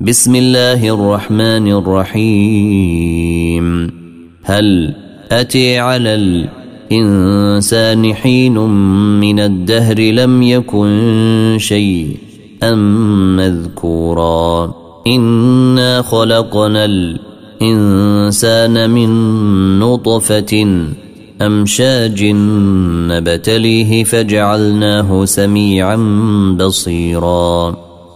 بسم الله الرحمن الرحيم. هل أتي على الإنسان حين من الدهر لم يكن شيء ام مذكورا؟ إنا خلقنا الإنسان من نطفة أمشاج نبتليه فجعلناه سميعا بصيرا.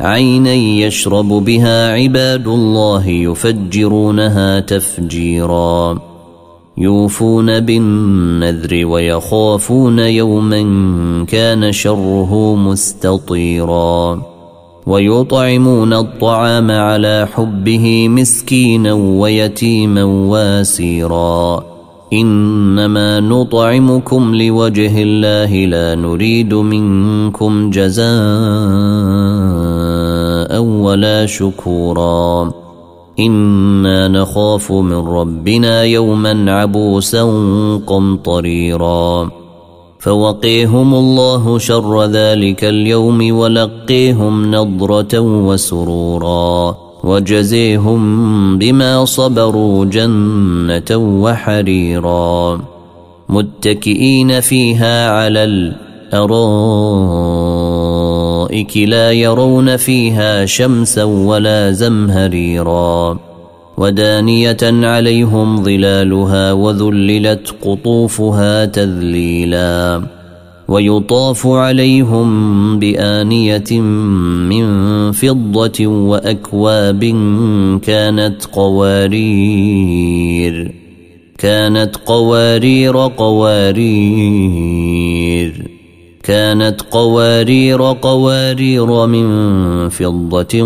عينا يشرب بها عباد الله يفجرونها تفجيرا. يوفون بالنذر ويخافون يوما كان شره مستطيرا. ويطعمون الطعام على حبه مسكينا ويتيما واسيرا. إنما نطعمكم لوجه الله لا نريد منكم جزاء. ولا شكورا. إنا نخاف من ربنا يوما عبوسا قمطريرا. فوقيهم الله شر ذلك اليوم ولقيهم نضرة وسرورا. وجزيهم بما صبروا جنة وحريرا. متكئين فيها على الأرائك. الارائك لا يرون فيها شمسا ولا زمهريرا ودانية عليهم ظلالها وذللت قطوفها تذليلا ويطاف عليهم بآنية من فضة وأكواب كانت قوارير كانت قوارير قوارير. كانت قوارير قوارير من فضة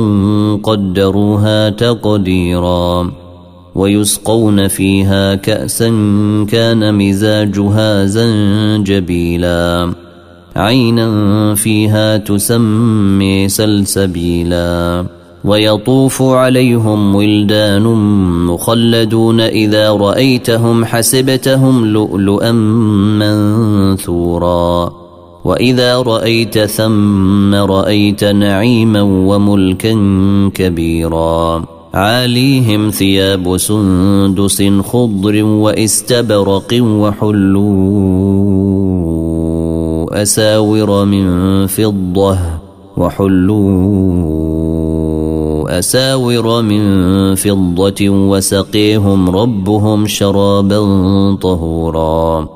قدروها تقديرا ويسقون فيها كأسا كان مزاجها زنجبيلا عينا فيها تسمي سلسبيلا ويطوف عليهم ولدان مخلدون إذا رأيتهم حسبتهم لؤلؤا منثورا وإذا رأيت ثم رأيت نعيما وملكا كبيرا عاليهم ثياب سندس خضر واستبرق وحلوا أساور من فضة وحلوا أساور من فضة وسقيهم ربهم شرابا طهورا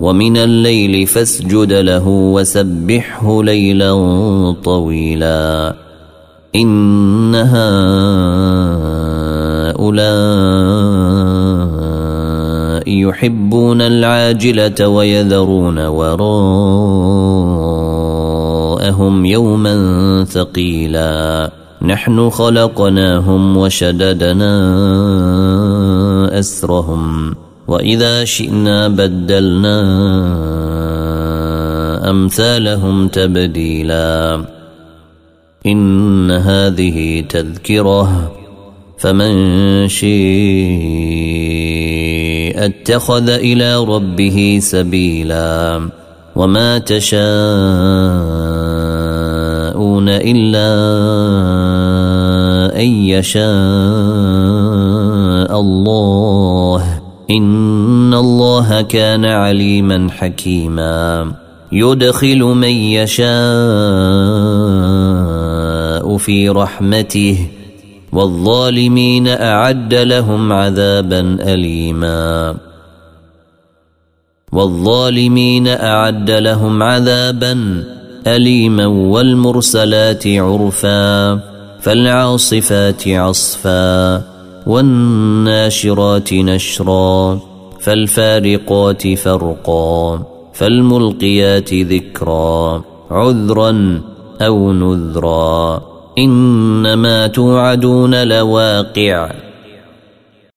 ومن الليل فاسجد له وسبحه ليلا طويلا. إن هؤلاء يحبون العاجلة ويذرون وراءهم يوما ثقيلا. نحن خلقناهم وشددنا أسرهم. وإذا شئنا بدلنا أمثالهم تبديلا. إن هذه تذكرة فمن شيء اتخذ إلى ربه سبيلا. وما تشاءون إلا أن يشاء الله. ان الله كان عليما حكيما. يدخل من يشاء في رحمته والظالمين اعد لهم عذابا اليما. والظالمين اعد لهم عذابا اليما والمرسلات عرفا فالعاصفات عصفا. والناشرات نشرا فالفارقات فرقا فالملقيات ذكرا عذرا أو نذرا. إنما توعدون لواقع.